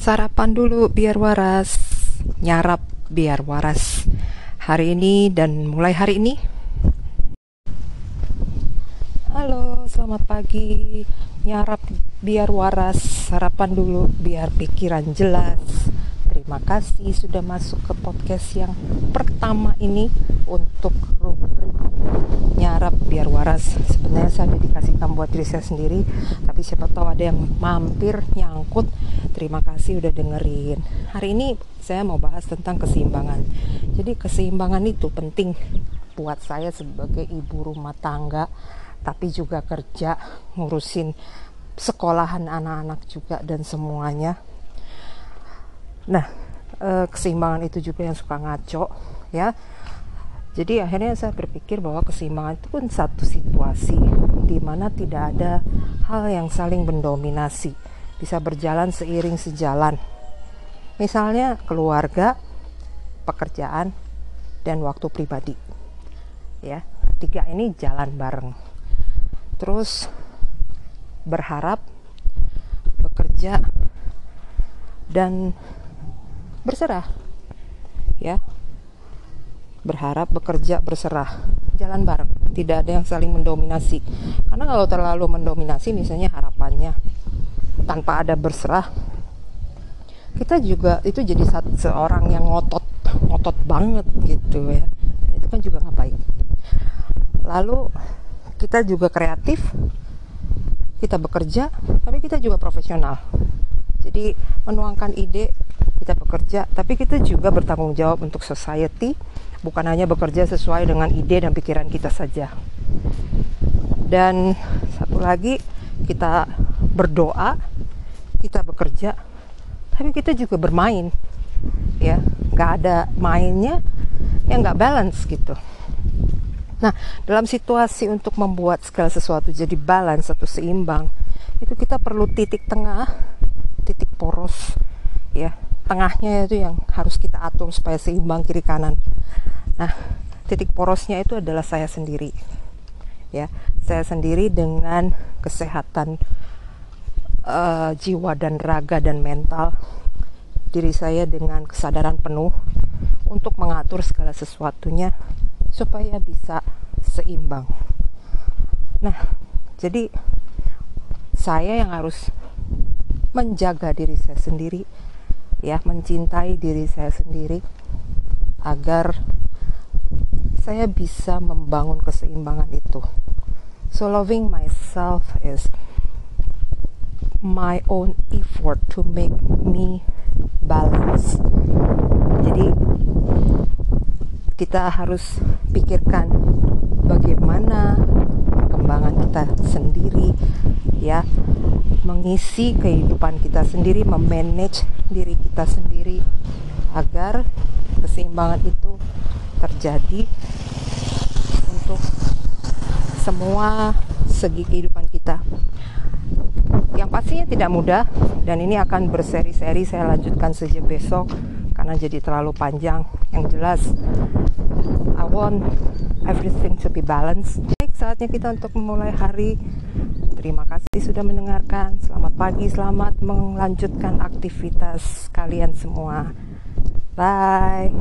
Sarapan dulu biar waras, nyarap biar waras. Hari ini dan mulai hari ini. Halo, selamat pagi. Nyarap biar waras, sarapan dulu biar pikiran jelas. Terima kasih sudah masuk ke podcast yang pertama ini untuk rubrik nyarap biar waras. Sebenarnya saya dedikasikan buat diri saya sendiri, tapi siapa tahu ada yang mampir nyangkut. Terima kasih udah dengerin. Hari ini saya mau bahas tentang keseimbangan. Jadi keseimbangan itu penting buat saya sebagai ibu rumah tangga, tapi juga kerja ngurusin sekolahan anak-anak juga dan semuanya Nah, e, keseimbangan itu juga yang suka ngaco, ya. Jadi akhirnya saya berpikir bahwa keseimbangan itu pun satu situasi di mana tidak ada hal yang saling mendominasi, bisa berjalan seiring sejalan. Misalnya keluarga, pekerjaan, dan waktu pribadi. Ya, tiga ini jalan bareng. Terus berharap bekerja dan berserah. Ya. Berharap bekerja berserah. Jalan bareng. Tidak ada yang saling mendominasi. Karena kalau terlalu mendominasi misalnya harapannya tanpa ada berserah kita juga itu jadi seorang yang ngotot ngotot banget gitu ya. Itu kan juga nggak baik. Lalu kita juga kreatif kita bekerja tapi kita juga profesional. Jadi menuangkan ide kita bekerja, tapi kita juga bertanggung jawab untuk society, bukan hanya bekerja sesuai dengan ide dan pikiran kita saja. Dan satu lagi, kita berdoa, kita bekerja, tapi kita juga bermain, ya, nggak ada mainnya, ya nggak balance gitu. Nah, dalam situasi untuk membuat segala sesuatu jadi balance atau seimbang, itu kita perlu titik tengah, titik poros, ya, tengahnya itu yang harus kita atur supaya seimbang kiri kanan. Nah, titik porosnya itu adalah saya sendiri. Ya, saya sendiri dengan kesehatan uh, jiwa dan raga dan mental diri saya dengan kesadaran penuh untuk mengatur segala sesuatunya supaya bisa seimbang. Nah, jadi saya yang harus menjaga diri saya sendiri ya mencintai diri saya sendiri agar saya bisa membangun keseimbangan itu. So loving myself is my own effort to make me balance. Jadi kita harus pikirkan bagaimana perkembangan kita sendiri ya. Mengisi kehidupan kita sendiri memanage diri kita sendiri agar keseimbangan itu terjadi untuk semua segi kehidupan kita. Yang pastinya tidak mudah dan ini akan berseri-seri saya lanjutkan sejak besok karena jadi terlalu panjang. Yang jelas I want everything to be balanced baik saatnya kita untuk memulai hari Terima kasih sudah mendengarkan. Selamat pagi, selamat melanjutkan aktivitas kalian semua. Bye.